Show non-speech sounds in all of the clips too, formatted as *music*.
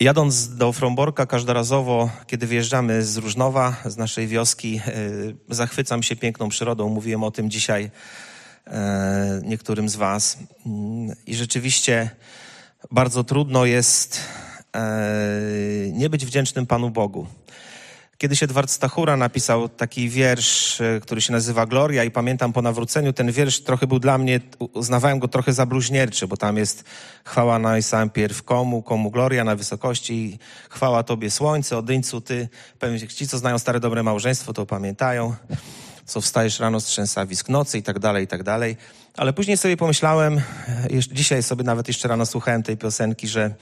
Jadąc do Fromborka każdorazowo, kiedy wyjeżdżamy z Różnowa, z naszej wioski, e, zachwycam się piękną przyrodą. Mówiłem o tym dzisiaj e, niektórym z Was. Mm, I rzeczywiście bardzo trudno jest e, nie być wdzięcznym Panu Bogu. Kiedyś Edward Stachura napisał taki wiersz, e, który się nazywa Gloria i pamiętam po nawróceniu ten wiersz trochę był dla mnie, uznawałem go trochę za bluźnierczy, bo tam jest chwała najpierw komu, komu gloria na wysokości, chwała Tobie słońce, odyńcu Ty. Pewnie ci, co znają stare dobre małżeństwo, to pamiętają, co wstajesz rano z trzęsawisk nocy i tak dalej, i tak dalej. Ale później sobie pomyślałem, e, dzisiaj sobie nawet jeszcze rano słuchałem tej piosenki, że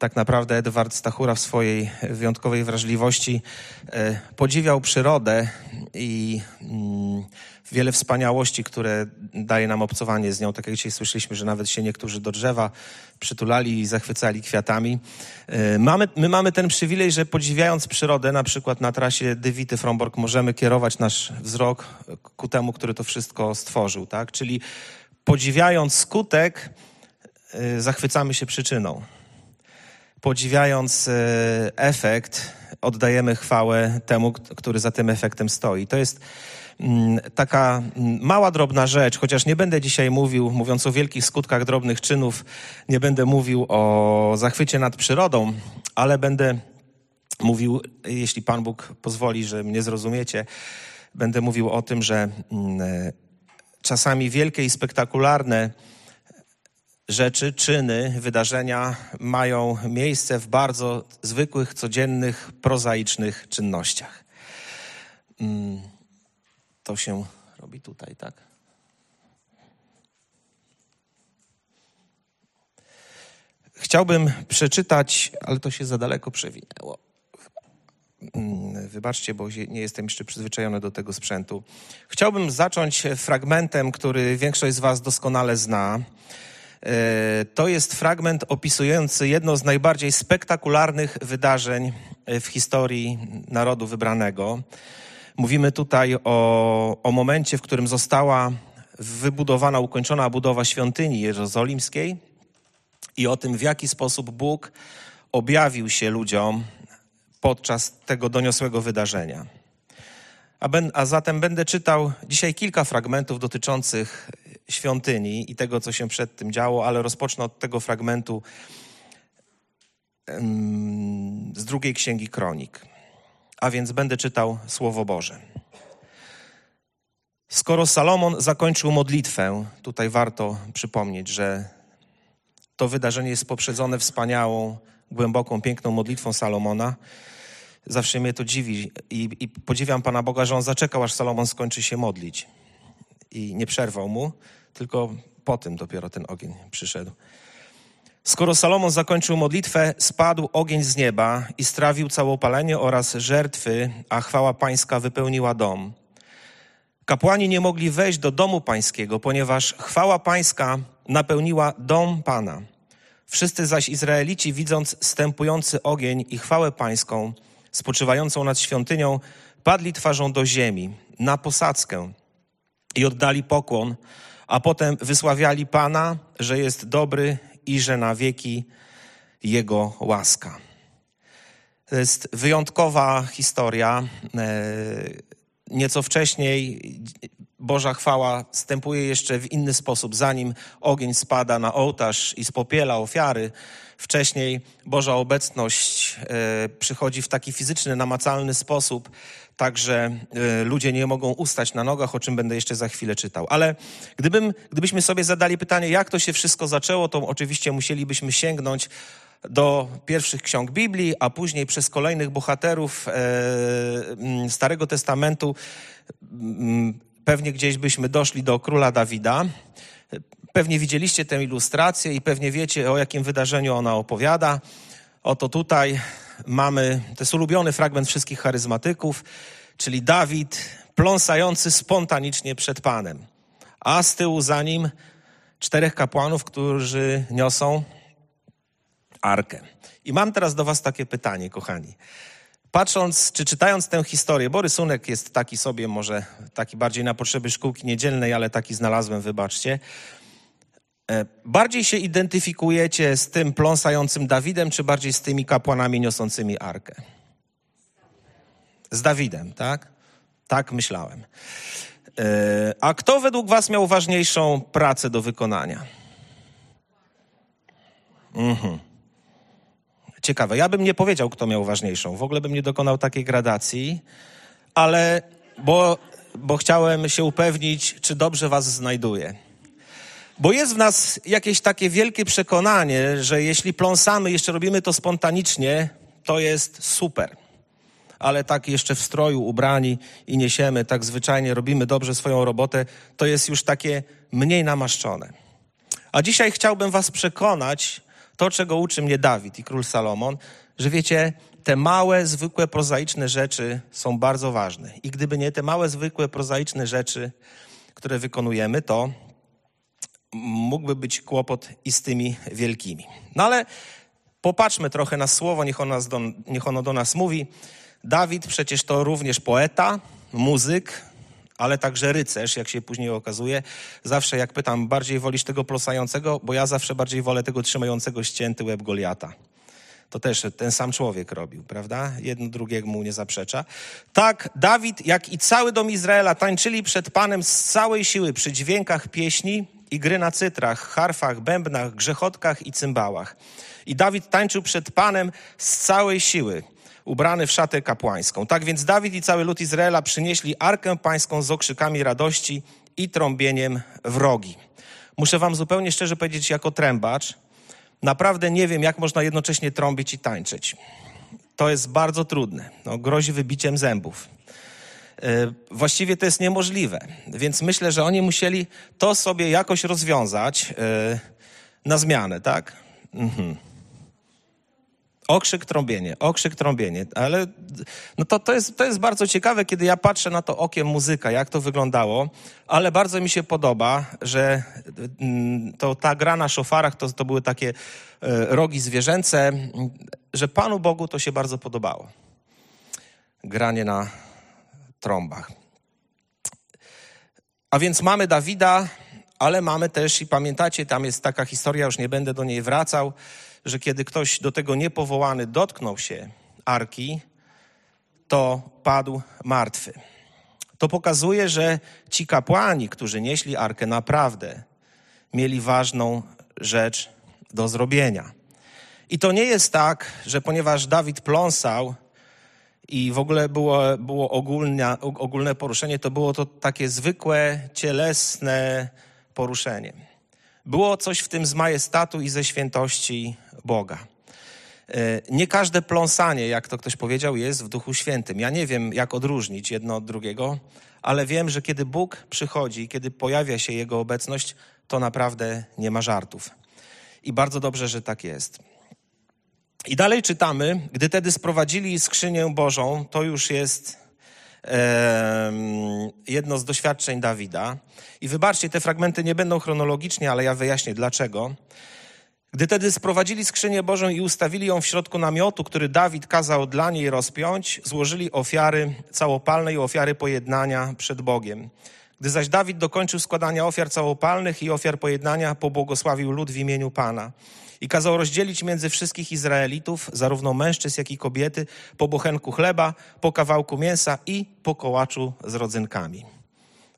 tak naprawdę Edward Stachura w swojej wyjątkowej wrażliwości e, podziwiał przyrodę i mm, wiele wspaniałości, które daje nam obcowanie z nią. Tak jak dzisiaj słyszeliśmy, że nawet się niektórzy do drzewa przytulali i zachwycali kwiatami. E, mamy, my mamy ten przywilej, że podziwiając przyrodę, na przykład na trasie Dywity Fromborg, możemy kierować nasz wzrok ku temu, który to wszystko stworzył, tak? Czyli podziwiając skutek, e, zachwycamy się przyczyną podziwiając e, efekt, oddajemy chwałę temu, który za tym efektem stoi. To jest mm, taka mm, mała, drobna rzecz, chociaż nie będę dzisiaj mówił, mówiąc o wielkich skutkach drobnych czynów, nie będę mówił o zachwycie nad przyrodą, ale będę mówił, jeśli Pan Bóg pozwoli, że mnie zrozumiecie, będę mówił o tym, że mm, e, czasami wielkie i spektakularne rzeczy, czyny, wydarzenia mają miejsce w bardzo zwykłych, codziennych, prozaicznych czynnościach. Mm, to się robi tutaj, tak? Chciałbym przeczytać, ale to się za daleko przewinęło. Mm, wybaczcie, bo nie jestem jeszcze przyzwyczajony do tego sprzętu. Chciałbym zacząć fragmentem, który większość z Was doskonale zna. E, to jest fragment opisujący jedno z najbardziej spektakularnych wydarzeń e, w historii narodu wybranego. Mówimy tutaj o, o momencie, w którym została wybudowana, ukończona budowa świątyni jerozolimskiej i o tym, w jaki sposób Bóg objawił się ludziom podczas tego doniosłego wydarzenia. A, ben, a zatem będę czytał dzisiaj kilka fragmentów dotyczących świątyni i tego, co się przed tym działo, ale rozpocznę od tego fragmentu z drugiej księgi kronik. A więc będę czytał Słowo Boże. Skoro Salomon zakończył modlitwę, tutaj warto przypomnieć, że to wydarzenie jest poprzedzone wspaniałą, głęboką, piękną modlitwą Salomona. Zawsze mnie to dziwi i, i podziwiam Pana Boga, że on zaczekał, aż Salomon skończy się modlić i nie przerwał mu, tylko po tym dopiero ten ogień przyszedł. Skoro Salomon zakończył modlitwę, spadł ogień z nieba i strawił całopalenie oraz żertwy, a chwała pańska wypełniła dom. Kapłani nie mogli wejść do domu pańskiego, ponieważ chwała pańska napełniła dom Pana. Wszyscy zaś Izraelici, widząc stępujący ogień i chwałę pańską, spoczywającą nad świątynią, padli twarzą do ziemi, na posadzkę i oddali pokłon, a potem wysławiali Pana, że jest dobry i że na wieki Jego łaska. To jest wyjątkowa historia. E, nieco wcześniej Boża chwała stępuje jeszcze w inny sposób, zanim ogień spada na ołtarz i spopiela ofiary. Wcześniej Boża obecność e, przychodzi w taki fizyczny, namacalny sposób, Także y, ludzie nie mogą ustać na nogach, o czym będę jeszcze za chwilę czytał. Ale gdybym, gdybyśmy sobie zadali pytanie, jak to się wszystko zaczęło, to oczywiście musielibyśmy sięgnąć do pierwszych ksiąg Biblii, a później przez kolejnych bohaterów e, Starego Testamentu pewnie gdzieś byśmy doszli do króla Dawida. Pewnie widzieliście tę ilustrację i pewnie wiecie, o jakim wydarzeniu ona opowiada. Oto tutaj mamy, to jest ulubiony fragment wszystkich charyzmatyków, czyli Dawid pląsający spontanicznie przed Panem, a z tyłu za nim czterech kapłanów, którzy niosą arkę. I mam teraz do Was takie pytanie, kochani. Patrząc, czy czytając tę historię, bo rysunek jest taki sobie, może taki bardziej na potrzeby szkółki niedzielnej, ale taki znalazłem, wybaczcie. E, bardziej się identyfikujecie z tym pląsającym Dawidem, czy bardziej z tymi kapłanami niosącymi arkę? Z Dawidem, tak? Tak myślałem. E, a kto według Was miał ważniejszą pracę do wykonania? Mhm. Ciekawe. Ja bym nie powiedział, kto miał ważniejszą. W ogóle bym nie dokonał takiej gradacji, ale bo, bo chciałem się upewnić, czy dobrze Was znajduję. Bo jest w nas jakieś takie wielkie przekonanie, że jeśli pląsamy, jeszcze robimy to spontanicznie, to jest super. Ale tak jeszcze w stroju ubrani i niesiemy, tak zwyczajnie robimy dobrze swoją robotę, to jest już takie mniej namaszczone. A dzisiaj chciałbym Was przekonać, to czego uczy mnie Dawid i król Salomon, że wiecie, te małe, zwykłe, prozaiczne rzeczy są bardzo ważne. I gdyby nie te małe, zwykłe, prozaiczne rzeczy, które wykonujemy, to mógłby być kłopot i z tymi wielkimi. No ale popatrzmy trochę na słowo, niech ono, do, niech ono do nas mówi. Dawid przecież to również poeta, muzyk, ale także rycerz, jak się później okazuje. Zawsze jak pytam, bardziej wolisz tego plosającego, bo ja zawsze bardziej wolę tego trzymającego ścięty łeb Goliata. To też ten sam człowiek robił, prawda? Jedno drugiemu nie zaprzecza. Tak, Dawid, jak i cały dom Izraela tańczyli przed Panem z całej siły przy dźwiękach pieśni i gry na cytrach, harfach, bębnach, grzechotkach i cymbałach. I Dawid tańczył przed Panem z całej siły, ubrany w szatę kapłańską. Tak więc Dawid i cały lud Izraela przynieśli arkę pańską z okrzykami radości i trąbieniem wrogi. Muszę wam zupełnie szczerze powiedzieć, jako trębacz, naprawdę nie wiem, jak można jednocześnie trąbić i tańczyć. To jest bardzo trudne. No, grozi wybiciem zębów. E, właściwie to jest niemożliwe. Więc myślę, że oni musieli to sobie jakoś rozwiązać e, na zmianę, tak? Mhm. Okrzyk, trąbienie, okrzyk, trąbienie. Ale no to, to, jest, to jest bardzo ciekawe, kiedy ja patrzę na to okiem muzyka, jak to wyglądało, ale bardzo mi się podoba, że mm, to ta gra na szofarach to, to były takie e, rogi zwierzęce, że Panu Bogu to się bardzo podobało. Granie na trąbach. A więc mamy Dawida, ale mamy też, i pamiętacie, tam jest taka historia, już nie będę do niej wracał, że kiedy ktoś do tego niepowołany dotknął się arki, to padł martwy. To pokazuje, że ci kapłani, którzy nieśli arkę, naprawdę mieli ważną rzecz do zrobienia. I to nie jest tak, że ponieważ Dawid pląsał, i w ogóle było, było ogólne, ogólne poruszenie, to było to takie zwykłe, cielesne poruszenie. Było coś w tym z majestatu i ze świętości Boga. E, nie każde pląsanie, jak to ktoś powiedział, jest w Duchu Świętym. Ja nie wiem, jak odróżnić jedno od drugiego, ale wiem, że kiedy Bóg przychodzi, kiedy pojawia się Jego obecność, to naprawdę nie ma żartów. I bardzo dobrze, że tak jest. I dalej czytamy, gdy tedy sprowadzili skrzynię Bożą, to już jest jedno z doświadczeń Dawida. I wybaczcie, te fragmenty nie będą chronologicznie, ale ja wyjaśnię dlaczego. Gdy tedy sprowadzili skrzynię Bożą i ustawili ją w środku namiotu, który Dawid kazał dla niej rozpiąć, złożyli ofiary całopalne i ofiary pojednania przed Bogiem. Gdy zaś Dawid dokończył składania ofiar całopalnych i ofiar pojednania, pobłogosławił lud w imieniu Pana i kazał rozdzielić między wszystkich Izraelitów, zarówno mężczyzn, jak i kobiety, po bochenku chleba, po kawałku mięsa i po kołaczu z rodzynkami.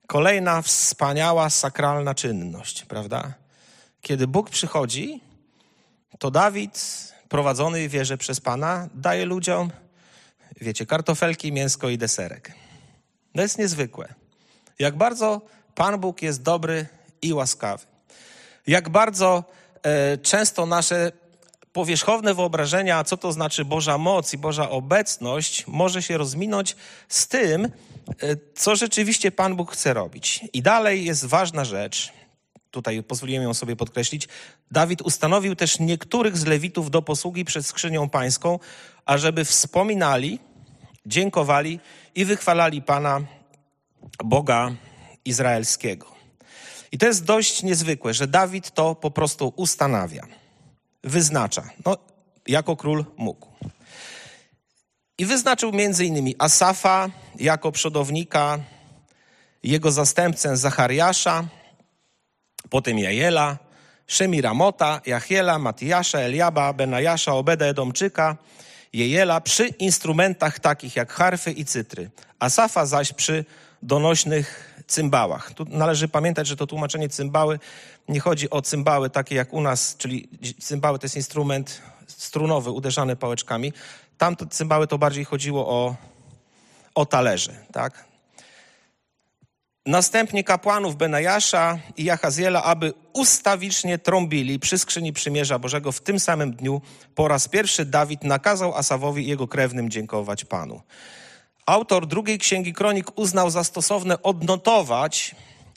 Kolejna wspaniała, sakralna czynność, prawda? Kiedy Bóg przychodzi, to Dawid, prowadzony w wierze przez Pana, daje ludziom, wiecie, kartofelki, mięsko i deserek. To jest niezwykłe. Jak bardzo Pan Bóg jest dobry i łaskawy. Jak bardzo często nasze powierzchowne wyobrażenia, co to znaczy Boża moc i Boża obecność, może się rozminąć z tym, e, co rzeczywiście Pan Bóg chce robić. I dalej jest ważna rzecz, tutaj pozwoliłem ją sobie podkreślić. Dawid ustanowił też niektórych z Lewitów do posługi przed skrzynią pańską, ażeby wspominali, dziękowali i wychwalali Pana Boga Izraelskiego. I to jest dość niezwykłe, że Dawid to po prostu ustanawia, wyznacza. No, jako król mógł. I wyznaczył między innymi Asafa jako przodownika, jego zastępcę Zachariasza, potem Jajela, Szemiramota, Jachiela, Matijasza, Eliaba, Benajasza, Obeda Edomczyka, Jejela przy instrumentach takich jak harfy i cytry, Asafa zaś przy donośnych cymbałach. Tu należy pamiętać, że to tłumaczenie cymbały nie chodzi o cymbały takie jak u nas, czyli cymbały to jest instrument strunowy uderzany pałeczkami. Tamto cymbały to bardziej chodziło o, o talerze, tak? Następnie kapłanów Benajasza i Jachaziela, aby ustawicznie trąbili przy skrzyni przymierza Bożego w tym samym dniu po raz pierwszy Dawid nakazał Asawowi i jego krewnym dziękować Panu. Autor drugiej księgi kronik uznał za stosowne odnotować,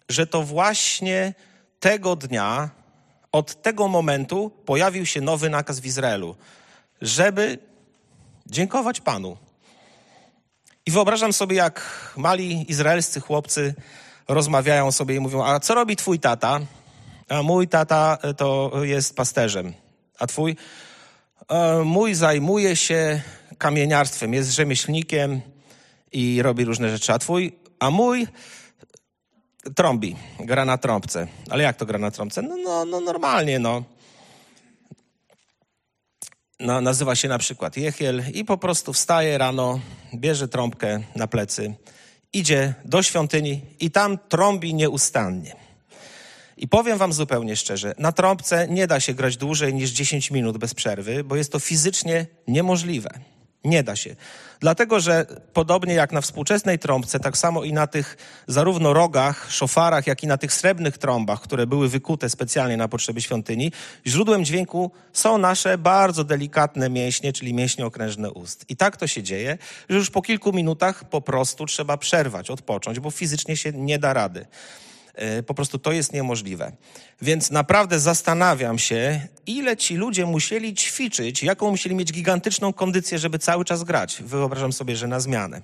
że to właśnie tego dnia, od tego momentu pojawił się nowy nakaz w Izraelu, żeby dziękować Panu. I wyobrażam sobie, jak mali izraelscy chłopcy rozmawiają sobie i mówią: A co robi twój tata? A mój tata to jest pasterzem. A twój? E, mój zajmuje się kamieniarstwem, jest rzemieślnikiem i robi różne rzeczy. A twój? A mój trąbi, gra na trąbce. Ale jak to gra na trąbce? No, no, no normalnie, no. no. Nazywa się na przykład Jechiel i po prostu wstaje rano, bierze trąbkę na plecy, idzie do świątyni i tam trąbi nieustannie. I powiem wam zupełnie szczerze, na trąbce nie da się grać dłużej niż 10 minut bez przerwy, bo jest to fizycznie niemożliwe. Nie da się. Dlatego, że podobnie jak na współczesnej trąbce, tak samo i na tych zarówno rogach, szofarach, jak i na tych srebrnych trąbach, które były wykute specjalnie na potrzeby świątyni, źródłem dźwięku są nasze bardzo delikatne mięśnie, czyli mięśnie okrężne ust. I tak to się dzieje, że już po kilku minutach po prostu trzeba przerwać, odpocząć, bo fizycznie się nie da rady. E, po prostu to jest niemożliwe. Więc naprawdę zastanawiam się, ile ci ludzie musieli ćwiczyć, jaką musieli mieć gigantyczną kondycję, żeby cały czas grać. Wyobrażam sobie, że na zmianę.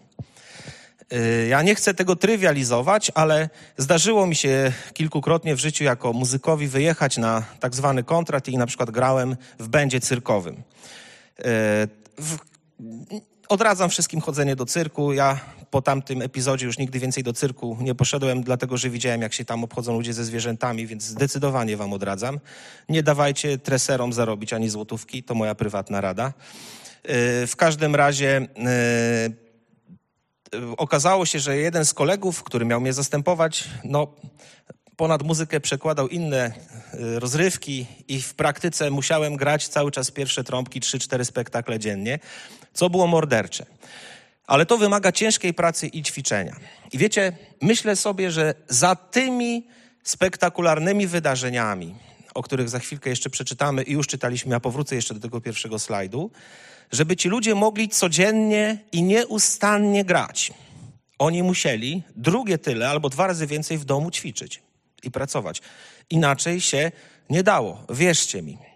E, ja nie chcę tego trywializować, ale zdarzyło mi się kilkukrotnie w życiu jako muzykowi wyjechać na tak zwany kontrat i na przykład grałem w będzie cyrkowym. E, w odradzam wszystkim chodzenie do cyrku. Ja po tamtym epizodzie już nigdy więcej do cyrku nie poszedłem, dlatego że widziałem, jak się tam obchodzą ludzie ze zwierzętami, więc zdecydowanie wam odradzam. Nie dawajcie treserom zarobić ani złotówki, to moja prywatna rada. E, w każdym razie e, okazało się, że jeden z kolegów, który miał mnie zastępować, no ponad muzykę przekładał inne e, rozrywki i w praktyce musiałem grać cały czas pierwsze trąbki, 3-4 spektakle dziennie, co było mordercze. Ale to wymaga ciężkiej pracy i ćwiczenia. I wiecie, myślę sobie, że za tymi spektakularnymi wydarzeniami, o których za chwilkę jeszcze przeczytamy i już czytaliśmy, ja powrócę jeszcze do tego pierwszego slajdu, żeby ci ludzie mogli codziennie i nieustannie grać. Oni musieli drugie tyle albo dwa razy więcej w domu ćwiczyć i pracować. Inaczej się nie dało, wierzcie mi.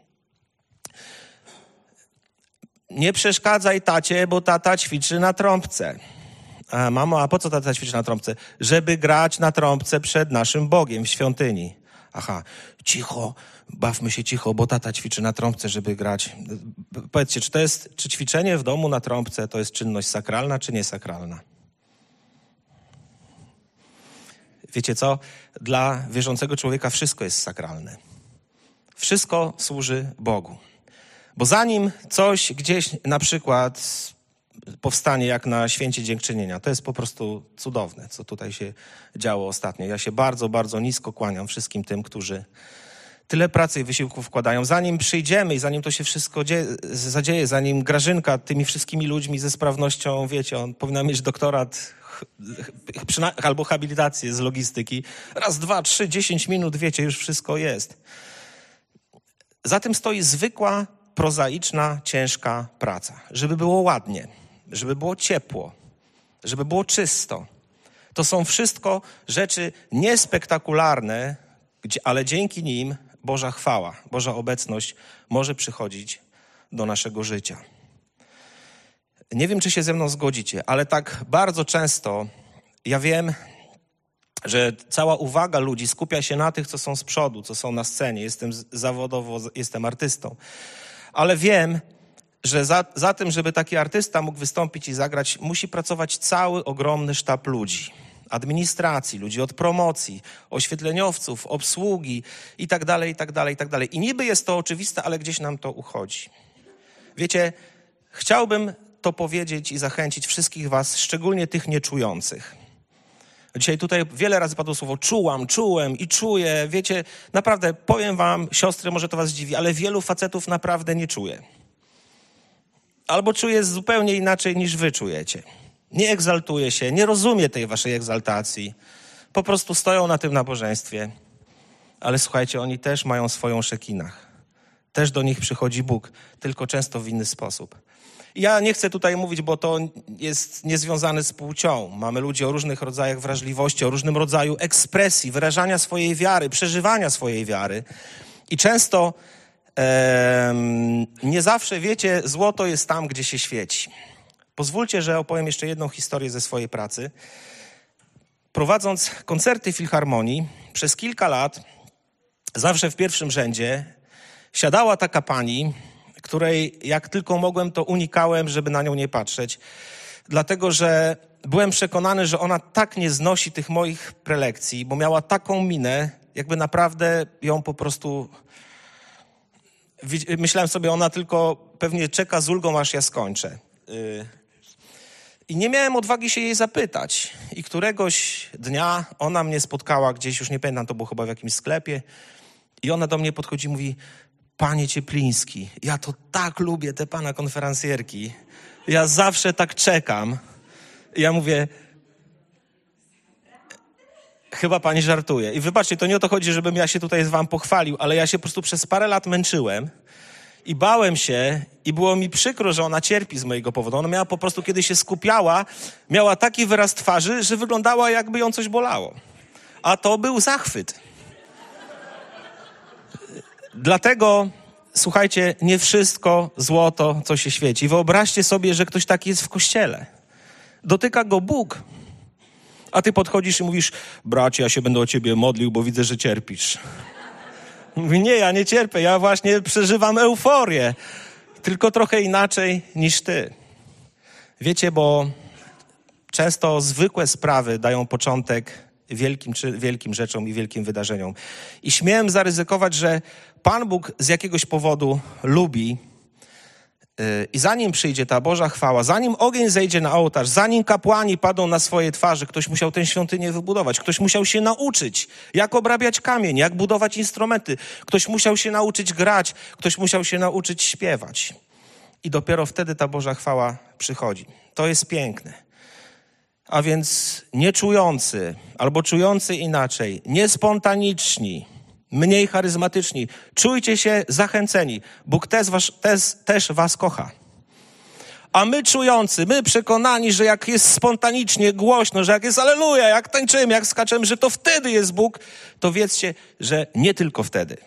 Nie przeszkadzaj tacie, bo tata ćwiczy na trąbce. A, mamo, a po co tata ćwiczy na trąbce? Żeby grać na trąbce przed naszym Bogiem w świątyni. Aha, cicho, bawmy się cicho, bo tata ćwiczy na trąbce, żeby grać. Powiedzcie, czy to jest, czy ćwiczenie w domu na trąbce to jest czynność sakralna, czy niesakralna? Wiecie co? Dla wierzącego człowieka wszystko jest sakralne. Wszystko służy Bogu. Bo zanim coś gdzieś na przykład powstanie jak na święcie dziękczynienia, to jest po prostu cudowne, co tutaj się działo ostatnio. Ja się bardzo, bardzo nisko kłaniam wszystkim tym, którzy tyle pracy i wysiłku wkładają. Zanim przyjdziemy i zanim to się wszystko zadzieje, zanim Grażynka tymi wszystkimi ludźmi ze sprawnością, wiecie, on powinna mieć doktorat albo habilitację z logistyki. Raz, dwa, trzy, dziesięć minut, wiecie, już wszystko jest. Za tym stoi zwykła, prozaiczna, ciężka praca. Żeby było ładnie, żeby było ciepło, żeby było czysto. To są wszystko rzeczy niespektakularne, ale dzięki nim Boża chwała, Boża obecność może przychodzić do naszego życia. Nie wiem, czy się ze mną zgodzicie, ale tak bardzo często ja wiem, że cała uwaga ludzi skupia się na tych, co są z przodu, co są na scenie. Jestem zawodowo, jestem artystą. Ale wiem, że za, za tym, żeby taki artysta mógł wystąpić i zagrać, musi pracować cały ogromny sztab ludzi. administracji, ludzi od promocji, oświetleniowców, obsługi i tak dalej, i tak dalej, i tak dalej. I niby jest to oczywiste, ale gdzieś nam to uchodzi. Wiecie, chciałbym to powiedzieć i zachęcić wszystkich was, szczególnie tych nieczujących. Dzisiaj tutaj wiele razy padło słowo czułam, czułem i czuję. Wiecie, naprawdę powiem wam, siostry, może to was dziwi, ale wielu facetów naprawdę nie czuje. Albo czuje zupełnie inaczej niż wy czujecie. Nie egzaltuje się, nie rozumie tej waszej egzaltacji. Po prostu stoją na tym nabożeństwie. Ale słuchajcie, oni też mają swoją szekinach. Też do nich przychodzi Bóg, tylko często w inny sposób. Ja nie chcę tutaj mówić, bo to jest niezwiązane z płcią. Mamy ludzi o różnych rodzajach wrażliwości, o różnym rodzaju ekspresji, wyrażania swojej wiary, przeżywania swojej wiary. I często nie zawsze, wiecie, złoto jest tam, gdzie się świeci. Pozwólcie, że opowiem jeszcze jedną historię ze swojej pracy. Prowadząc koncerty filharmonii przez kilka lat, zawsze w pierwszym rzędzie, siadała taka pani, której jak tylko mogłem, to unikałem, żeby na nią nie patrzeć, dlatego że byłem przekonany, że ona tak nie znosi tych moich prelekcji, bo miała taką minę, jakby naprawdę ją po prostu. Myślałem sobie, ona tylko pewnie czeka z ulgą, aż ja skończę. Y, I nie miałem odwagi się jej zapytać. I któregoś dnia ona mnie spotkała gdzieś, już nie pamiętam, to było chyba w jakimś sklepie. I ona do mnie podchodzi i mówi: Panie Ciepliński, ja to tak lubię te pana konferencjerki. Ja zawsze tak czekam. Ja mówię, chyba pani żartuje. I wybaczcie, to nie o to chodzi, żebym ja się tutaj z wam pochwalił, ale ja się po prostu przez parę lat męczyłem i bałem się i było mi przykro, że ona cierpi z mojego powodu. Ona miała po prostu, kiedy się skupiała, miała taki wyraz twarzy, że wyglądała jakby ją coś bolało. A to był zachwyt. Dlatego, słuchajcie, nie wszystko złoto, co się świeci. Wyobraźcie sobie, że ktoś taki jest w kościele. Dotyka go Bóg. A ty podchodzisz i mówisz, bracie, ja się będę o ciebie modlił, bo widzę, że cierpisz. *laughs* Mówi, nie, ja nie cierpię, ja właśnie przeżywam euforię. Tylko trochę inaczej niż ty. Wiecie, bo często zwykłe sprawy dają początek wielkim, czy wielkim rzeczom i wielkim wydarzeniom. I śmiałem zaryzykować, że Pan Bóg z jakiegoś powodu lubi yy, i zanim przyjdzie ta Boża chwała, zanim ogień zejdzie na ołtarz, zanim kapłani padą na swoje twarze, ktoś musiał tę świątynię wybudować, ktoś musiał się nauczyć, jak obrabiać kamień, jak budować instrumenty, ktoś musiał się nauczyć grać, ktoś musiał się nauczyć śpiewać. I dopiero wtedy ta Boża chwała przychodzi. To jest piękne. A więc nieczujący albo czujący inaczej, niespontaniczni, mniej charyzmatyczni, czujcie się zachęceni. Bóg też was, też, też was kocha. A my czujący, my przekonani, że jak jest spontanicznie, głośno, że jak jest aleluja, jak tańczymy, jak skaczemy, że to wtedy jest Bóg, to wiedzcie, że nie tylko wtedy.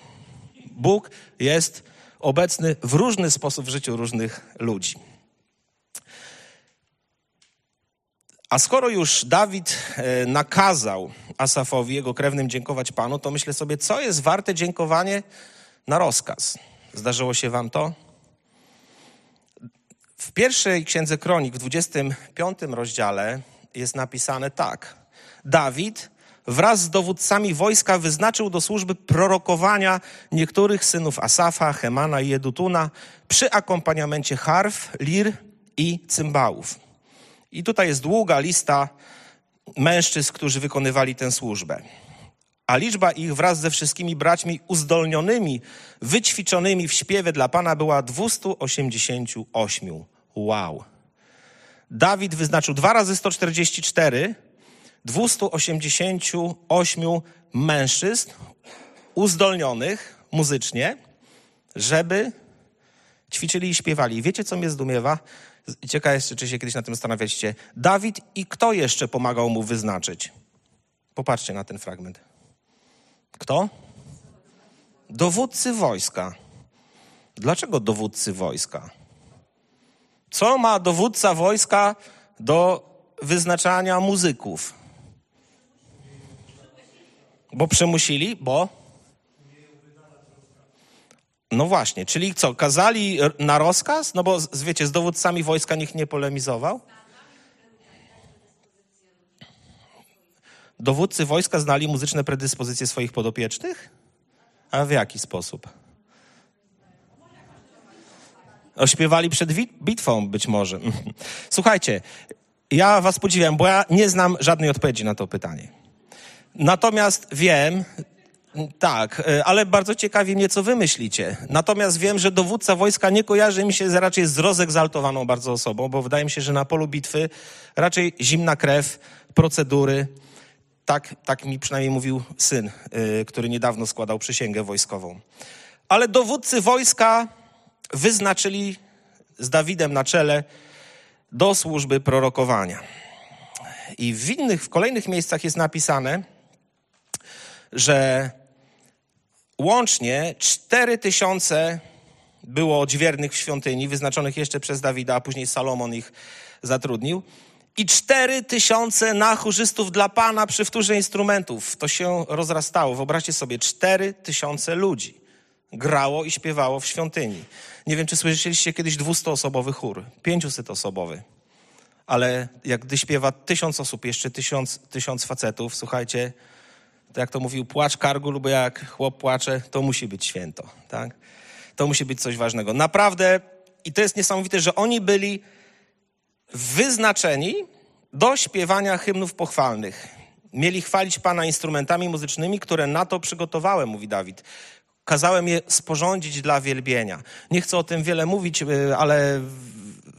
Bóg jest obecny w różny sposób w życiu różnych ludzi. A skoro już Dawid e, nakazał Asafowi, jego krewnym, dziękować Panu, to myślę sobie, co jest warte dziękowanie na rozkaz. Zdarzyło się wam to? W pierwszej księdze kronik, w 25 rozdziale jest napisane tak. Dawid wraz z dowódcami wojska wyznaczył do służby prorokowania niektórych synów Asafa, Hemana i Jedutuna przy akompaniamencie harf, lir i cymbałów. I tutaj jest długa lista mężczyzn, którzy wykonywali tę służbę. A liczba ich wraz ze wszystkimi braćmi uzdolnionymi, wyćwiczonymi w śpiewie dla Pana była 288. Wow. Dawid wyznaczył dwa razy 144, 288 mężczyzn uzdolnionych muzycznie, żeby ćwiczyli i śpiewali. Wiecie, co mnie zdumiewa? Ciekawe jest, czy się kiedyś na tym zastanawialiście. Dawid i kto jeszcze pomagał mu wyznaczyć? Popatrzcie na ten fragment. Kto? Dowódcy wojska. Dlaczego dowódcy wojska? Co ma dowódca wojska do wyznaczania muzyków? Bo przemusili, bo no właśnie, czyli co, kazali na rozkaz? No bo wiecie, z dowódcami wojska nikt nie polemizował. Dowódcy wojska znali muzyczne predyspozycje swoich podopiecznych? A w jaki sposób? Ośpiewali przed bitwą być może. *laughs* Słuchajcie, ja was podziwiam, bo ja nie znam żadnej odpowiedzi na to pytanie. Natomiast wiem, tak, e, ale bardzo ciekawi mnie, co wy myślicie. Natomiast wiem, że dowódca wojska nie kojarzy mi się raczej z rozegzaltowaną bardzo osobą, bo wydaje mi się, że na polu bitwy raczej zimna krew, procedury. Tak, tak mi przynajmniej mówił syn, yy, który niedawno składał przysięgę wojskową. Ale dowódcy wojska wyznaczyli z Dawidem na czele do służby prorokowania. I w innych, w kolejnych miejscach jest napisane, że łącznie cztery tysiące było odźwiernych w świątyni, wyznaczonych jeszcze przez Dawida, a później Salomon ich zatrudnił. I cztery tysiące nachurzystów dla Pana przy wtórze instrumentów. To się rozrastało. Wyobraźcie sobie, cztery tysiące ludzi grało i śpiewało w świątyni. Nie wiem, czy słyszeliście kiedyś dwustoosobowy chór, pięciuset-osobowy. Ale jak gdy śpiewa tysiąc osób, jeszcze tysiąc, tysiąc facetów, słuchajcie, to jak to mówił płacz kargu lub jak chłop płacze, to musi być święto, tak? To musi być coś ważnego. Naprawdę, i to jest niesamowite, że oni byli wyznaczeni do śpiewania hymnów pochwalnych. Mieli chwalić Pana instrumentami muzycznymi, które na to przygotowałem, mówi Dawid. Kazałem je sporządzić dla wielbienia. Nie chcę o tym wiele mówić, y, ale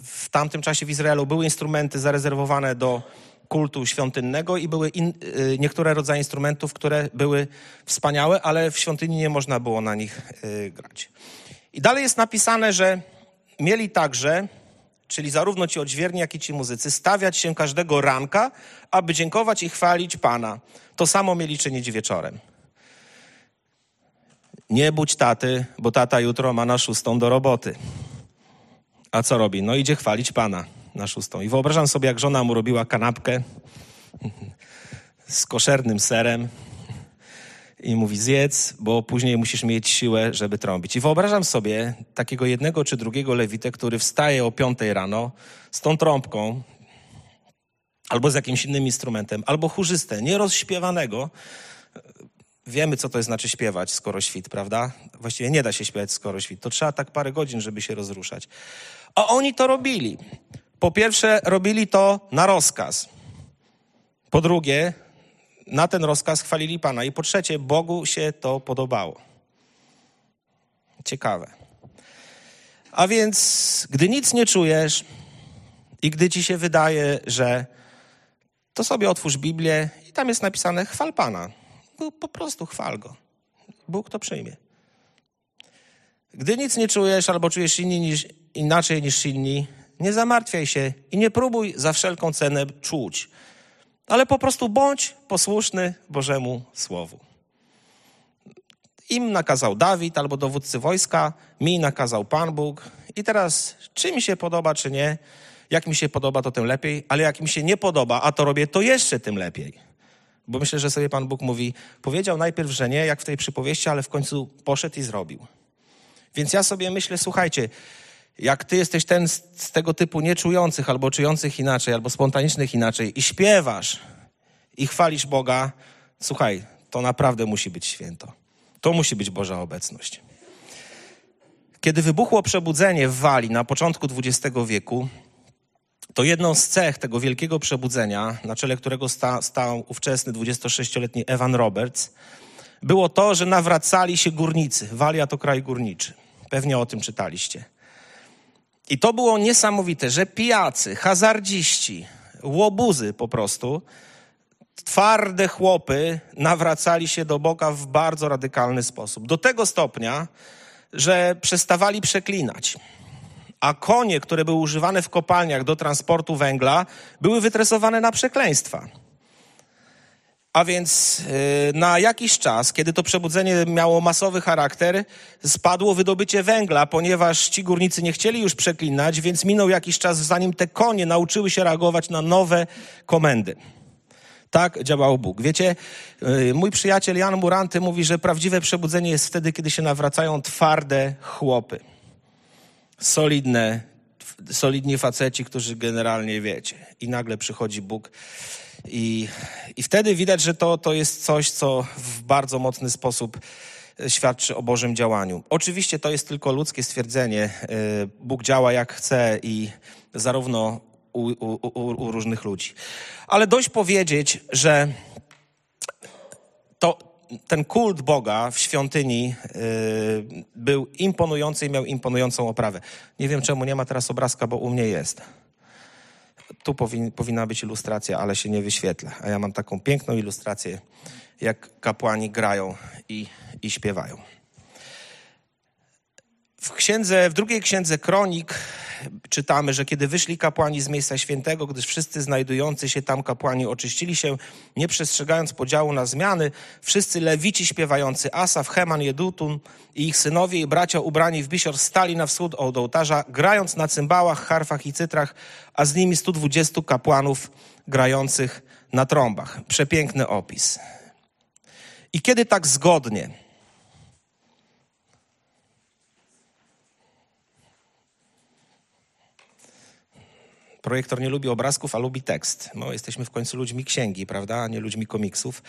w tamtym czasie w Izraelu były instrumenty zarezerwowane do kultu świątynnego i były in, y, niektóre rodzaje instrumentów, które były wspaniałe, ale w świątyni nie można było na nich y, grać. I dalej jest napisane, że mieli także, czyli zarówno ci odźwierni, jak i ci muzycy, stawiać się każdego ranka, aby dziękować i chwalić Pana. To samo mieli czynić wieczorem. Nie budź taty, bo tata jutro ma na szóstą do roboty. A co robi? No idzie chwalić Pana na szóstą. I wyobrażam sobie, jak żona mu robiła kanapkę z koszernym serem i mówi zjedz, bo później musisz mieć siłę, żeby trąbić. I wyobrażam sobie takiego jednego czy drugiego lewitę, który wstaje o piątej rano z tą trąbką albo z jakimś innym instrumentem, albo chórzystę, nierozśpiewanego, Wiemy, co to znaczy śpiewać, skoro świt, prawda? Właściwie nie da się śpiewać, skoro świt. To trzeba tak parę godzin, żeby się rozruszać. A oni to robili. Po pierwsze, robili to na rozkaz. Po drugie, na ten rozkaz chwalili Pana. I po trzecie, Bogu się to podobało. Ciekawe. A więc, gdy nic nie czujesz i gdy ci się wydaje, że to sobie otwórz Biblię i tam jest napisane chwal Pana po prostu chwal Go. Bóg to przyjmie. Gdy nic nie czujesz albo czujesz inni niż, inaczej niż inni, nie zamartwiaj się i nie próbuj za wszelką cenę czuć, ale po prostu bądź posłuszny Bożemu Słowu. Im nakazał Dawid albo dowódcy wojska, mi nakazał Pan Bóg. I teraz, czy mi się podoba, czy nie, jak mi się podoba, to tym lepiej, ale jak mi się nie podoba, a to robię, to jeszcze tym lepiej. Bo myślę, że sobie Pan Bóg mówi, powiedział najpierw, że nie, jak w tej przypowieści, ale w końcu poszedł i zrobił. Więc ja sobie myślę, słuchajcie, jak ty jesteś ten z, z tego typu nieczujących, albo czujących inaczej, albo spontanicznych inaczej i śpiewasz i chwalisz Boga, słuchaj, to naprawdę musi być święto. To musi być Boża obecność. Kiedy wybuchło przebudzenie w Walii na początku XX wieku, to jedną z cech tego wielkiego przebudzenia, na czele którego sta, stał ówczesny 26-letni Evan Roberts, było to, że nawracali się górnicy. Walia to kraj górniczy. Pewnie o tym czytaliście. I to było niesamowite, że pijacy, hazardziści, łobuzy po prostu, twarde chłopy nawracali się do Boga w bardzo radykalny sposób. Do tego stopnia, że przestawali przeklinać a konie, które były używane w kopalniach do transportu węgla, były wytresowane na przekleństwa. A więc yy, na jakiś czas, kiedy to przebudzenie miało masowy charakter, spadło wydobycie węgla, ponieważ ci górnicy nie chcieli już przeklinać, więc minął jakiś czas, zanim te konie nauczyły się reagować na nowe komendy. Tak działał Bóg. Wiecie, yy, mój przyjaciel Jan Muranty mówi, że prawdziwe przebudzenie jest wtedy, kiedy się nawracają twarde chłopy solidne, solidni faceci, którzy generalnie wiecie. I nagle przychodzi Bóg i, i wtedy widać, że to, to jest coś, co w bardzo mocny sposób świadczy o Bożym działaniu. Oczywiście to jest tylko ludzkie stwierdzenie. E, Bóg działa jak chce i zarówno u, u, u różnych ludzi. Ale dość powiedzieć, że to, ten kult Boga w świątyni yy, był imponujący i miał imponującą oprawę. Nie wiem, czemu nie ma teraz obrazka, bo u mnie jest. Tu powin, powinna być ilustracja, ale się nie wyświetla. A ja mam taką piękną ilustrację, jak kapłani grają i, i śpiewają. W księdze, w drugiej księdze Kronik czytamy, że kiedy wyszli kapłani z miejsca świętego, gdyż wszyscy znajdujący się tam kapłani oczyścili się, nie przestrzegając podziału na zmiany, wszyscy lewici śpiewający Asaf, Heman, Jedutun i ich synowie i bracia ubrani w bisior stali na wschód od ołtarza, grając na cymbałach, harfach i cytrach, a z nimi 120 kapłanów grających na trąbach. Przepiękny opis. I kiedy tak zgodnie Projektor nie lubi obrazków, a lubi tekst. No, jesteśmy w końcu ludźmi księgi, prawda, a nie ludźmi komiksów.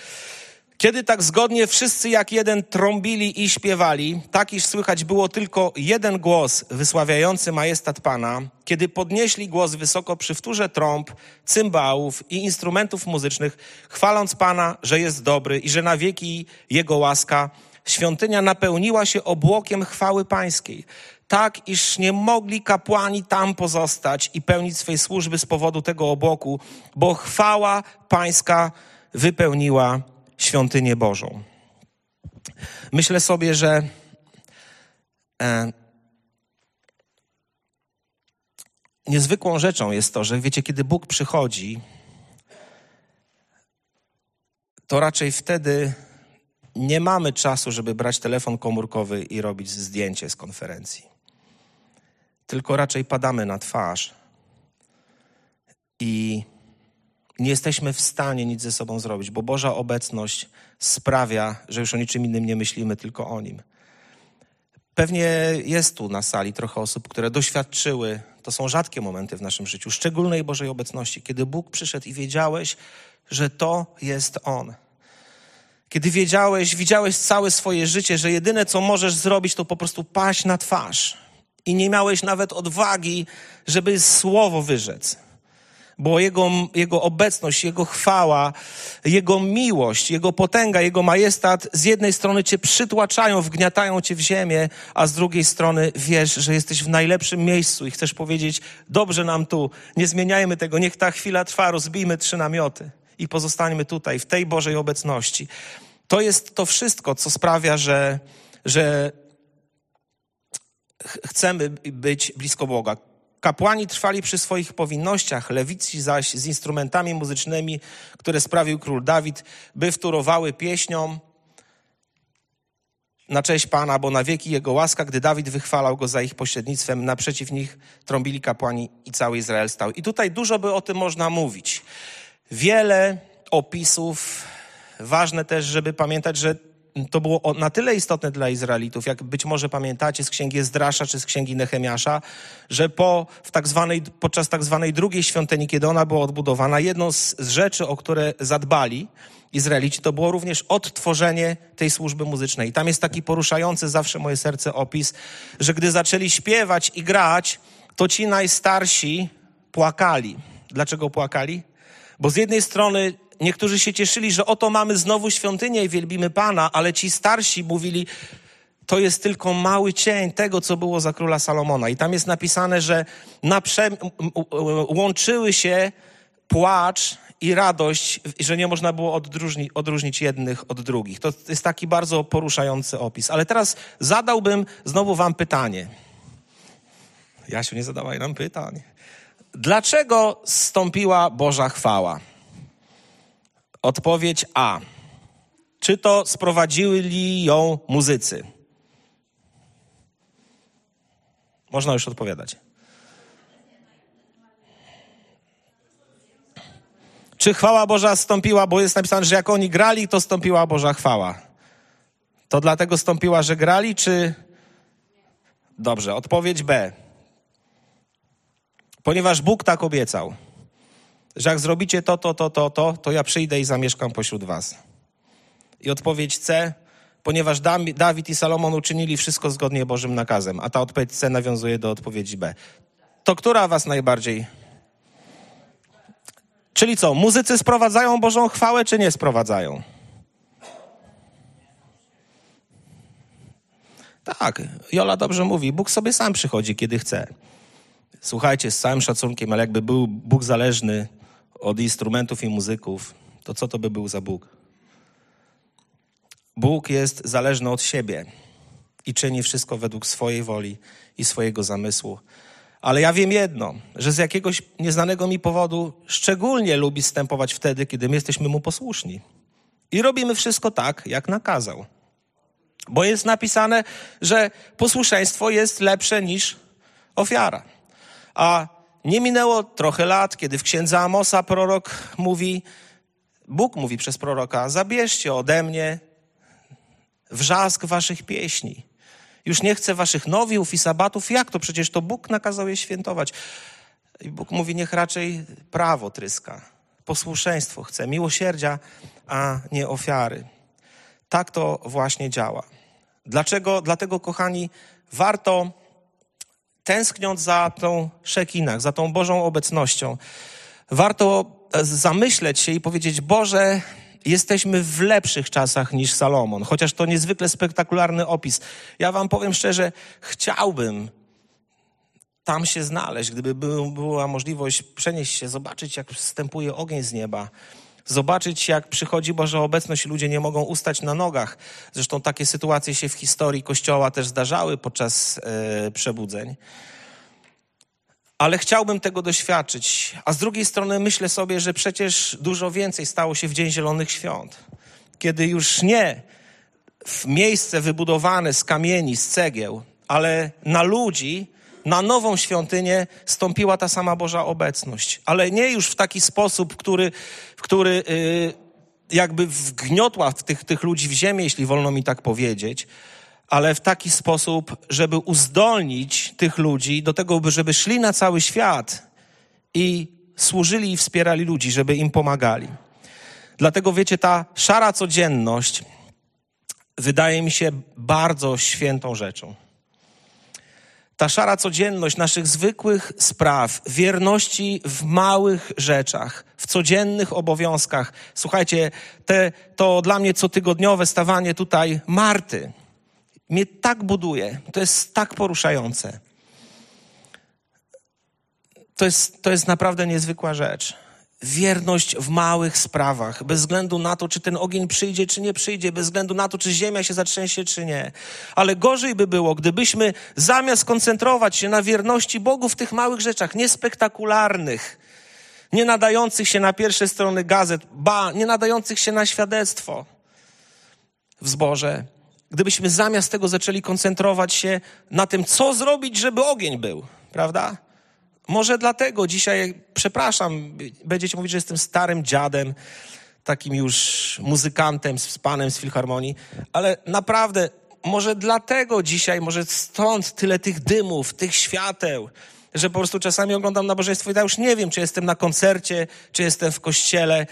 Kiedy tak zgodnie wszyscy jak jeden trąbili i śpiewali, tak iż słychać było tylko jeden głos wysławiający majestat Pana, kiedy podnieśli głos wysoko przy wtórze trąb, cymbałów i instrumentów muzycznych, chwaląc Pana, że jest dobry i że na wieki Jego łaska, świątynia napełniła się obłokiem chwały Pańskiej tak iż nie mogli kapłani tam pozostać i pełnić swej służby z powodu tego obłoku, bo chwała pańska wypełniła świątynię Bożą. Myślę sobie, że e, niezwykłą rzeczą jest to, że wiecie, kiedy Bóg przychodzi, to raczej wtedy nie mamy czasu, żeby brać telefon komórkowy i robić zdjęcie z konferencji tylko raczej padamy na twarz i nie jesteśmy w stanie nic ze sobą zrobić, bo Boża obecność sprawia, że już o niczym innym nie myślimy, tylko o Nim. Pewnie jest tu na sali trochę osób, które doświadczyły, to są rzadkie momenty w naszym życiu, szczególnej Bożej obecności, kiedy Bóg przyszedł i wiedziałeś, że to jest On. Kiedy wiedziałeś, widziałeś całe swoje życie, że jedyne co możesz zrobić, to po prostu paść na twarz i nie miałeś nawet odwagi, żeby słowo wyrzec. Bo jego, jego obecność, Jego chwała, Jego miłość, Jego potęga, Jego majestat z jednej strony Cię przytłaczają, wgniatają Cię w ziemię, a z drugiej strony wiesz, że jesteś w najlepszym miejscu i chcesz powiedzieć, dobrze nam tu, nie zmieniajmy tego, niech ta chwila trwa, rozbijmy trzy namioty i pozostańmy tutaj, w tej Bożej obecności. To jest to wszystko, co sprawia, że, że chcemy być blisko Boga. Kapłani trwali przy swoich powinnościach, lewici zaś z instrumentami muzycznymi, które sprawił król Dawid, by wtórowały pieśniom na cześć Pana, bo na wieki Jego łaska, gdy Dawid wychwalał Go za ich pośrednictwem, naprzeciw nich trąbili kapłani i cały Izrael stał. I tutaj dużo by o tym można mówić. Wiele opisów. Ważne też, żeby pamiętać, że to było na tyle istotne dla Izraelitów, jak być może pamiętacie z księgi Zdrasza czy z księgi Nehemiasza, że po, w tak zwanej, podczas tak zwanej drugiej świątyni, kiedy ona była odbudowana, jedną z, z rzeczy, o które zadbali Izraelici, to było również odtworzenie tej służby muzycznej. I tam jest taki poruszający zawsze moje serce opis, że gdy zaczęli śpiewać i grać, to ci najstarsi płakali. Dlaczego płakali? Bo z jednej strony niektórzy się cieszyli, że oto mamy znowu świątynię i wielbimy Pana, ale ci starsi mówili, to jest tylko mały cień tego, co było za króla Salomona. I tam jest napisane, że naprze... łączyły się płacz i radość, że nie można było odróżnić, odróżnić jednych od drugich. To jest taki bardzo poruszający opis. Ale teraz zadałbym znowu wam pytanie. Jasiu, nie zadawaj nam pytań. Dlaczego stąpiła Boża chwała? Odpowiedź A. Czy to sprowadzili ją muzycy? Można już odpowiadać. Czy chwała Boża stąpiła, bo jest napisane, że jak oni grali, to stąpiła Boża chwała. To dlatego stąpiła, że grali, czy. Dobrze, odpowiedź B. Ponieważ Bóg tak obiecał, że jak zrobicie to, to, to, to, to, to ja przyjdę i zamieszkam pośród was. I odpowiedź C, ponieważ Dawid i Salomon uczynili wszystko zgodnie Bożym nakazem, a ta odpowiedź C nawiązuje do odpowiedzi B. To która was najbardziej Czyli co, muzycy sprowadzają Bożą chwałę, czy nie sprowadzają? Tak, Jola dobrze mówi, Bóg sobie sam przychodzi, kiedy chce. Słuchajcie, z całym szacunkiem, ale jakby był Bóg zależny od instrumentów i muzyków, to co to by był za Bóg? Bóg jest zależny od siebie i czyni wszystko według swojej woli i swojego zamysłu. Ale ja wiem jedno, że z jakiegoś nieznanego mi powodu szczególnie lubi stępować wtedy, kiedy my jesteśmy mu posłuszni. I robimy wszystko tak, jak nakazał. Bo jest napisane, że posłuszeństwo jest lepsze niż ofiara. A nie minęło trochę lat, kiedy w księdze Amosa prorok mówi, Bóg mówi przez proroka, zabierzcie ode mnie wrzask waszych pieśni. Już nie chcę waszych nowiów i sabatów. Jak to? Przecież to Bóg nakazał je świętować. I Bóg mówi, niech raczej prawo tryska. Posłuszeństwo chce, miłosierdzia, a nie ofiary. Tak to właśnie działa. Dlaczego? Dlatego, kochani, warto tęskniąc za tą szekinach, za tą Bożą obecnością, warto zamyśleć się i powiedzieć, Boże, jesteśmy w lepszych czasach niż Salomon, chociaż to niezwykle spektakularny opis. Ja wam powiem szczerze, chciałbym tam się znaleźć, gdyby była możliwość przenieść się, zobaczyć, jak wstępuje ogień z nieba, zobaczyć, jak przychodzi Boża obecność i ludzie nie mogą ustać na nogach. Zresztą takie sytuacje się w historii Kościoła też zdarzały podczas e, przebudzeń ale chciałbym tego doświadczyć. A z drugiej strony myślę sobie, że przecież dużo więcej stało się w Dzień Zielonych Świąt, kiedy już nie w miejsce wybudowane z kamieni, z cegieł, ale na ludzi, na nową świątynię stąpiła ta sama Boża obecność. Ale nie już w taki sposób, który, który yy, jakby wgniotła tych, tych ludzi w ziemię, jeśli wolno mi tak powiedzieć, ale w taki sposób, żeby uzdolnić tych ludzi do tego, żeby szli na cały świat i służyli i wspierali ludzi, żeby im pomagali. Dlatego wiecie, ta szara codzienność wydaje mi się bardzo świętą rzeczą. Ta szara codzienność naszych zwykłych spraw, wierności w małych rzeczach, w codziennych obowiązkach. Słuchajcie, te, to dla mnie cotygodniowe stawanie tutaj Marty, mnie tak buduje. To jest tak poruszające. To jest, to jest naprawdę niezwykła rzecz. Wierność w małych sprawach, bez względu na to, czy ten ogień przyjdzie, czy nie przyjdzie, bez względu na to, czy ziemia się zatrzęsie, czy nie. Ale gorzej by było, gdybyśmy zamiast koncentrować się na wierności Bogu w tych małych rzeczach, niespektakularnych, nie nadających się na pierwsze strony gazet, ba, nie nadających się na świadectwo w zborze, gdybyśmy zamiast tego zaczęli koncentrować się na tym, co zrobić, żeby ogień był, prawda? Może dlatego dzisiaj, przepraszam, będziecie mówić, że jestem starym dziadem, takim już muzykantem z panem z filharmonii, ale naprawdę, może dlatego dzisiaj, może stąd tyle tych dymów, tych świateł, że po prostu czasami oglądam nabożeństwo i ja już nie wiem, czy jestem na koncercie, czy jestem w kościele,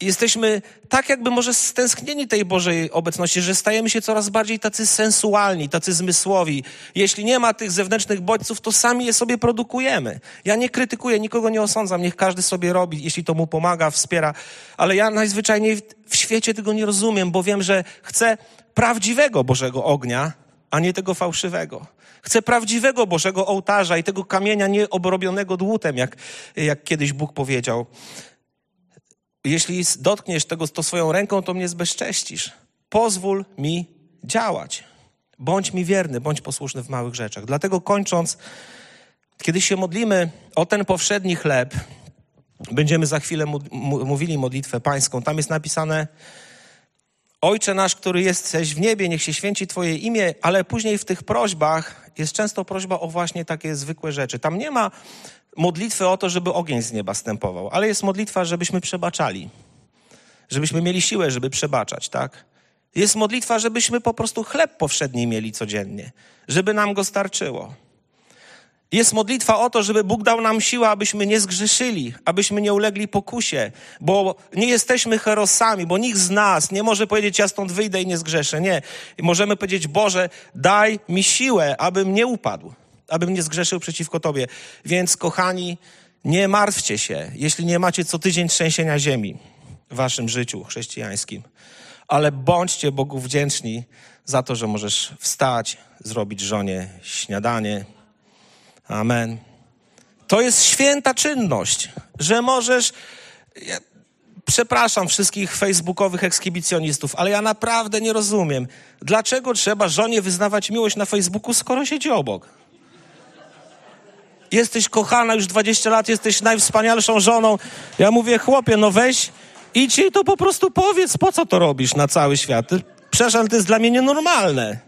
jesteśmy tak jakby może stęsknieni tej Bożej obecności, że stajemy się coraz bardziej tacy sensualni, tacy zmysłowi. Jeśli nie ma tych zewnętrznych bodźców, to sami je sobie produkujemy. Ja nie krytykuję, nikogo nie osądzam, niech każdy sobie robi, jeśli to mu pomaga, wspiera, ale ja najzwyczajniej w świecie tego nie rozumiem, bo wiem, że chcę prawdziwego Bożego ognia, a nie tego fałszywego. Chcę prawdziwego Bożego ołtarza i tego kamienia nieobrobionego dłutem, jak, jak kiedyś Bóg powiedział jeśli dotkniesz tego to swoją ręką, to mnie zbezcześcisz. Pozwól mi działać. Bądź mi wierny, bądź posłuszny w małych rzeczach. Dlatego kończąc, kiedy się modlimy o ten powszedni chleb, będziemy za chwilę mówili modlitwę pańską. Tam jest napisane: Ojcze nasz, który jesteś w niebie, niech się święci Twoje imię, ale później w tych prośbach jest często prośba o właśnie takie zwykłe rzeczy. Tam nie ma modlitwy o to, żeby ogień z nieba stępował, ale jest modlitwa, żebyśmy przebaczali. Żebyśmy mieli siłę, żeby przebaczać, tak? Jest modlitwa, żebyśmy po prostu chleb powszedni mieli codziennie, żeby nam go starczyło. Jest modlitwa o to, żeby Bóg dał nam siłę, abyśmy nie zgrzeszyli, abyśmy nie ulegli pokusie, bo nie jesteśmy herosami, bo nikt z nas nie może powiedzieć, ja stąd wyjdę i nie zgrzeszę. Nie. Możemy powiedzieć, Boże, daj mi siłę, abym nie upadł, abym nie zgrzeszył przeciwko Tobie. Więc, kochani, nie martwcie się, jeśli nie macie co tydzień trzęsienia ziemi w waszym życiu chrześcijańskim, ale bądźcie Bogu wdzięczni za to, że możesz wstać, zrobić żonie śniadanie, Amen. To jest święta czynność, że możesz. Ja przepraszam wszystkich facebookowych ekskibicjonistów, ale ja naprawdę nie rozumiem, dlaczego trzeba żonie wyznawać miłość na Facebooku, skoro siedzi obok. Jesteś kochana już 20 lat, jesteś najwspanialszą żoną. Ja mówię, chłopie, no weź, idź i to po prostu powiedz, po co to robisz na cały świat. Przepraszam, to jest dla mnie nienormalne.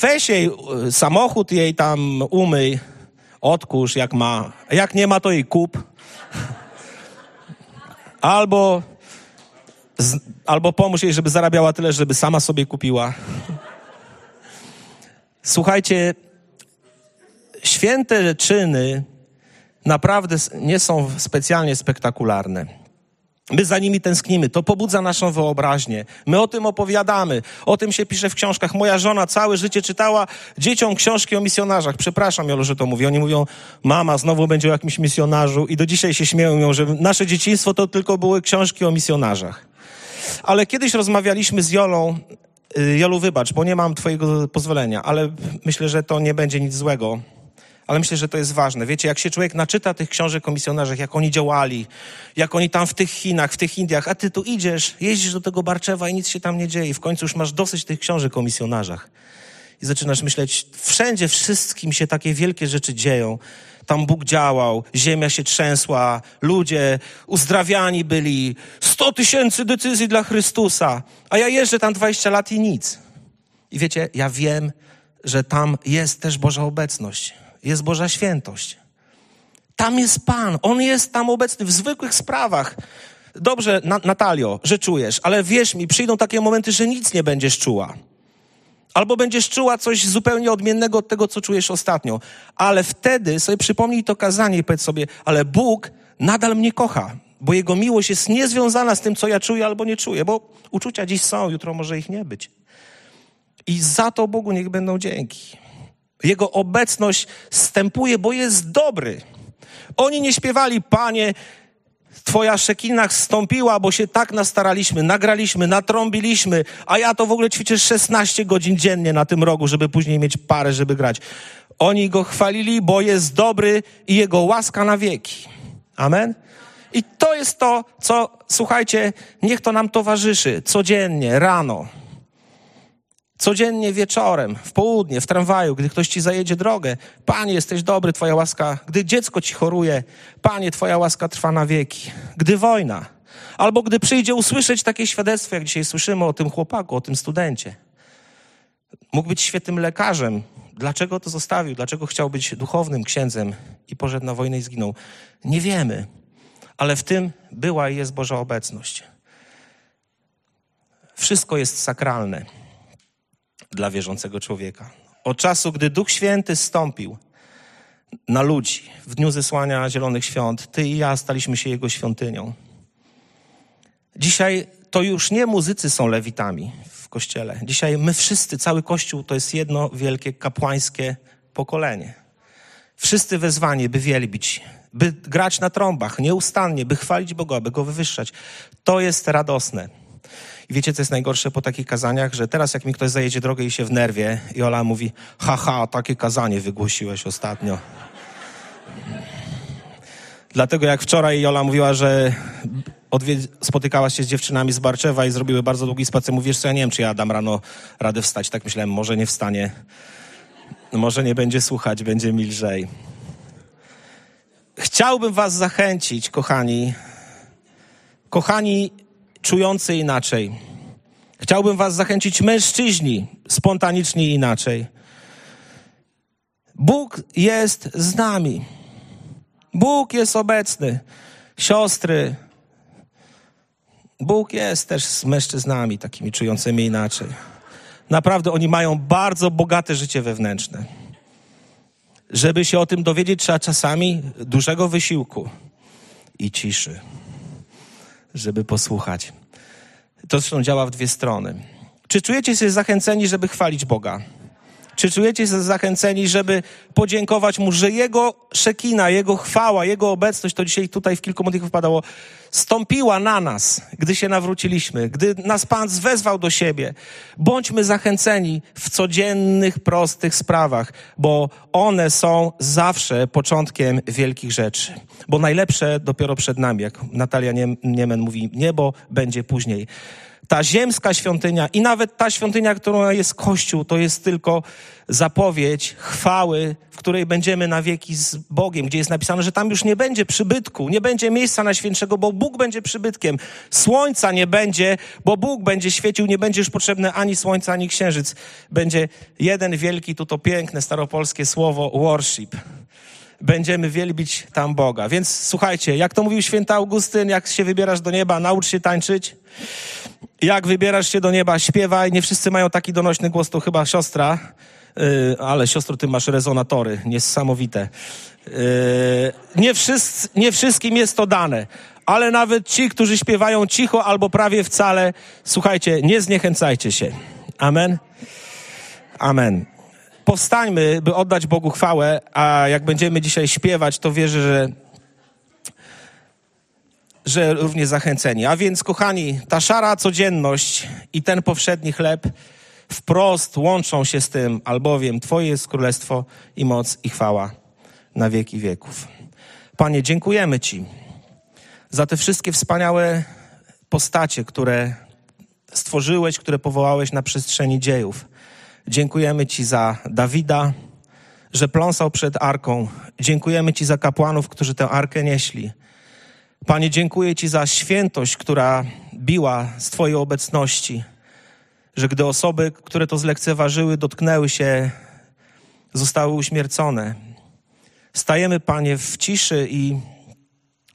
Weź jej y, samochód, jej tam umyj, odkurz jak ma. Jak nie ma, to jej kup. *laughs* Albo, albo pomóż jej, żeby zarabiała tyle, żeby sama sobie kupiła. Słuchajcie, święte czyny naprawdę nie są specjalnie spektakularne. My za nimi tęsknimy, to pobudza naszą wyobraźnię. My o tym opowiadamy, o tym się pisze w książkach. Moja żona całe życie czytała dzieciom książki o misjonarzach. Przepraszam, Jolu, że to mówię. Oni mówią, mama, znowu będzie o jakimś misjonarzu i do dzisiaj się śmieją, że nasze dzieciństwo to tylko były książki o misjonarzach. Ale kiedyś rozmawialiśmy z Jolą, y, Jolu, wybacz, bo nie mam twojego pozwolenia, ale myślę, że to nie będzie nic złego ale myślę, że to jest ważne. Wiecie, jak się człowiek naczyta tych książek o misjonarzach, jak oni działali, jak oni tam w tych Chinach, w tych Indiach, a ty tu idziesz, jeździsz do tego Barczewa i nic się tam nie dzieje. W końcu już masz dosyć tych książek o misjonarzach. I zaczynasz myśleć, wszędzie wszystkim się takie wielkie rzeczy dzieją. Tam Bóg działał, ziemia się trzęsła, ludzie uzdrawiani byli, sto tysięcy decyzji dla Chrystusa. A ja jeżdżę tam 20 lat i nic. I wiecie, ja wiem, że tam jest też Boża obecność jest Boża świętość. Tam jest Pan, On jest tam obecny w zwykłych sprawach. Dobrze, Natalio, że czujesz, ale wierz mi, przyjdą takie momenty, że nic nie będziesz czuła. Albo będziesz czuła coś zupełnie odmiennego od tego, co czujesz ostatnio. Ale wtedy sobie przypomnij to kazanie i powiedz sobie, ale Bóg nadal mnie kocha, bo Jego miłość jest niezwiązana z tym, co ja czuję albo nie czuję, bo uczucia dziś są, jutro może ich nie być. I za to Bogu niech będą dzięki. Jego obecność stępuje, bo jest dobry. Oni nie śpiewali, Panie, Twoja szekina stąpiła, bo się tak nastaraliśmy, nagraliśmy, natrąbiliśmy, a ja to w ogóle ćwiczę 16 godzin dziennie na tym rogu, żeby później mieć parę, żeby grać. Oni go chwalili, bo jest dobry i jego łaska na wieki. Amen? I to jest to, co, słuchajcie, niech to nam towarzyszy codziennie, rano. Codziennie wieczorem, w południe, w tramwaju, gdy ktoś ci zajedzie drogę. Panie, jesteś dobry, Twoja łaska. Gdy dziecko ci choruje, Panie, Twoja łaska trwa na wieki. Gdy wojna, albo gdy przyjdzie usłyszeć takie świadectwo, jak dzisiaj słyszymy o tym chłopaku, o tym studencie. Mógł być świetnym lekarzem. Dlaczego to zostawił? Dlaczego chciał być duchownym księdzem i poszedł na wojnę i zginął? Nie wiemy, ale w tym była i jest Boża obecność. Wszystko jest sakralne dla wierzącego człowieka. Od czasu, gdy Duch Święty stąpił na ludzi w dniu zesłania Zielonych Świąt, ty i ja staliśmy się Jego świątynią. Dzisiaj to już nie muzycy są lewitami w kościele. Dzisiaj my wszyscy, cały kościół to jest jedno wielkie kapłańskie pokolenie. Wszyscy wezwani, by wielbić, by grać na trąbach nieustannie, by chwalić Boga, by Go wywyższać. To jest radosne. I wiecie, co jest najgorsze po takich kazaniach? Że teraz jak mi ktoś zajedzie drogę i się w nerwie i Ola mówi, haha, takie kazanie wygłosiłeś ostatnio. Dlatego jak wczoraj Jola mówiła, że spotykałaś się z dziewczynami z Barczewa i zrobiły bardzo długi spacer, mówisz, co ja nie wiem, czy ja dam rano radę wstać. Tak myślałem, może nie wstanie. Może nie będzie słuchać, będzie mi lżej. Chciałbym was zachęcić, kochani, kochani czujący inaczej. Chciałbym Was zachęcić, mężczyźni, spontaniczni inaczej. Bóg jest z nami. Bóg jest obecny. Siostry, Bóg jest też z mężczyznami takimi czującymi inaczej. Naprawdę oni mają bardzo bogate życie wewnętrzne. Żeby się o tym dowiedzieć, trzeba czasami dużego wysiłku i ciszy, żeby posłuchać. To zresztą działa w dwie strony. Czy czujecie się zachęceni, żeby chwalić Boga? Czy czujecie się zachęceni, żeby podziękować Mu, że Jego szekina, Jego chwała, Jego obecność, to dzisiaj tutaj w kilku modlitwach padało, stąpiła na nas, gdy się nawróciliśmy, gdy nas Pan zwezwał do siebie. Bądźmy zachęceni w codziennych, prostych sprawach, bo one są zawsze początkiem wielkich rzeczy. Bo najlepsze dopiero przed nami, jak Natalia Niemen mówi, niebo będzie później ta ziemska świątynia i nawet ta świątynia, którą jest Kościół, to jest tylko zapowiedź chwały, w której będziemy na wieki z Bogiem, gdzie jest napisane, że tam już nie będzie przybytku, nie będzie miejsca na świętszego, bo Bóg będzie przybytkiem. Słońca nie będzie, bo Bóg będzie świecił, nie będzie już potrzebne ani słońca, ani księżyc. Będzie jeden wielki, tu to piękne staropolskie słowo worship będziemy wielbić tam Boga. Więc słuchajcie, jak to mówił święty Augustyn, jak się wybierasz do nieba, naucz się tańczyć. Jak wybierasz się do nieba, śpiewaj. Nie wszyscy mają taki donośny głos, to chyba siostra. Yy, ale siostro, ty masz rezonatory. Niesamowite. Yy, nie, wszyscy, nie wszystkim jest to dane. Ale nawet ci, którzy śpiewają cicho albo prawie wcale, słuchajcie, nie zniechęcajcie się. Amen. Amen powstańmy, by oddać Bogu chwałę, a jak będziemy dzisiaj śpiewać, to wierzę, że, że również zachęceni. A więc, kochani, ta szara codzienność i ten powszedni chleb wprost łączą się z tym, albowiem Twoje jest królestwo i moc i chwała na wieki wieków. Panie, dziękujemy Ci za te wszystkie wspaniałe postacie, które stworzyłeś, które powołałeś na przestrzeni dziejów. Dziękujemy Ci za Dawida, że pląsał przed arką. Dziękujemy Ci za kapłanów, którzy tę arkę nieśli. Panie, dziękuję Ci za świętość, która biła z Twojej obecności, że gdy osoby, które to zlekceważyły, dotknęły się, zostały uśmiercone. Stajemy, Panie, w ciszy i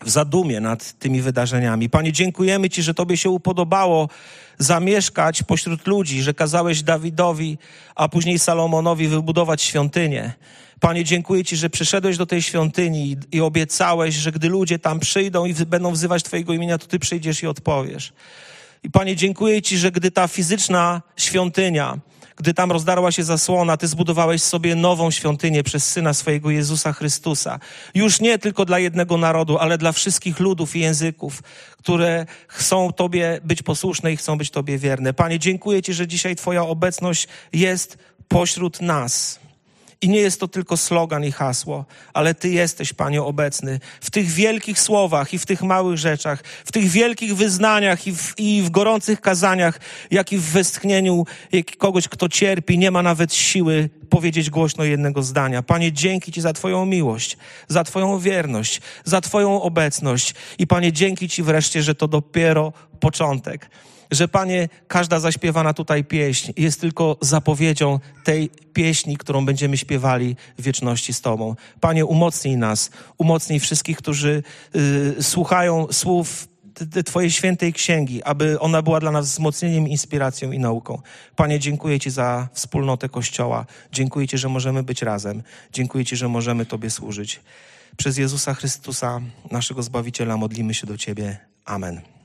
w zadumie nad tymi wydarzeniami. Panie, dziękujemy Ci, że Tobie się upodobało zamieszkać pośród ludzi, że kazałeś Dawidowi, a później Salomonowi wybudować świątynię. Panie, dziękuję Ci, że przyszedłeś do tej świątyni i obiecałeś, że gdy ludzie tam przyjdą i będą wzywać Twojego imienia, to Ty przyjdziesz i odpowiesz. I Panie, dziękuję Ci, że gdy ta fizyczna świątynia, gdy tam rozdarła się zasłona, Ty zbudowałeś sobie nową świątynię przez Syna swojego Jezusa Chrystusa. Już nie tylko dla jednego narodu, ale dla wszystkich ludów i języków, które chcą Tobie być posłuszne i chcą być Tobie wierne. Panie, dziękuję Ci, że dzisiaj Twoja obecność jest pośród nas. I nie jest to tylko slogan i hasło, ale Ty jesteś, Panie, obecny w tych wielkich słowach i w tych małych rzeczach, w tych wielkich wyznaniach i w, i w gorących kazaniach, jak i w westchnieniu jak kogoś, kto cierpi, nie ma nawet siły powiedzieć głośno jednego zdania. Panie, dzięki Ci za Twoją miłość, za Twoją wierność, za Twoją obecność. I Panie, dzięki Ci wreszcie, że to dopiero początek że Panie, każda zaśpiewana tutaj pieśń jest tylko zapowiedzią tej pieśni, którą będziemy śpiewali w wieczności z Tobą. Panie, umocnij nas, umocnij wszystkich, którzy y, słuchają słów Twojej świętej księgi, aby ona była dla nas wzmocnieniem, inspiracją i nauką. Panie, dziękuję Ci za wspólnotę Kościoła. Dziękuję Ci, że możemy być razem. Dziękuję Ci, że możemy Tobie służyć. Przez Jezusa Chrystusa, naszego Zbawiciela, modlimy się do Ciebie. Amen.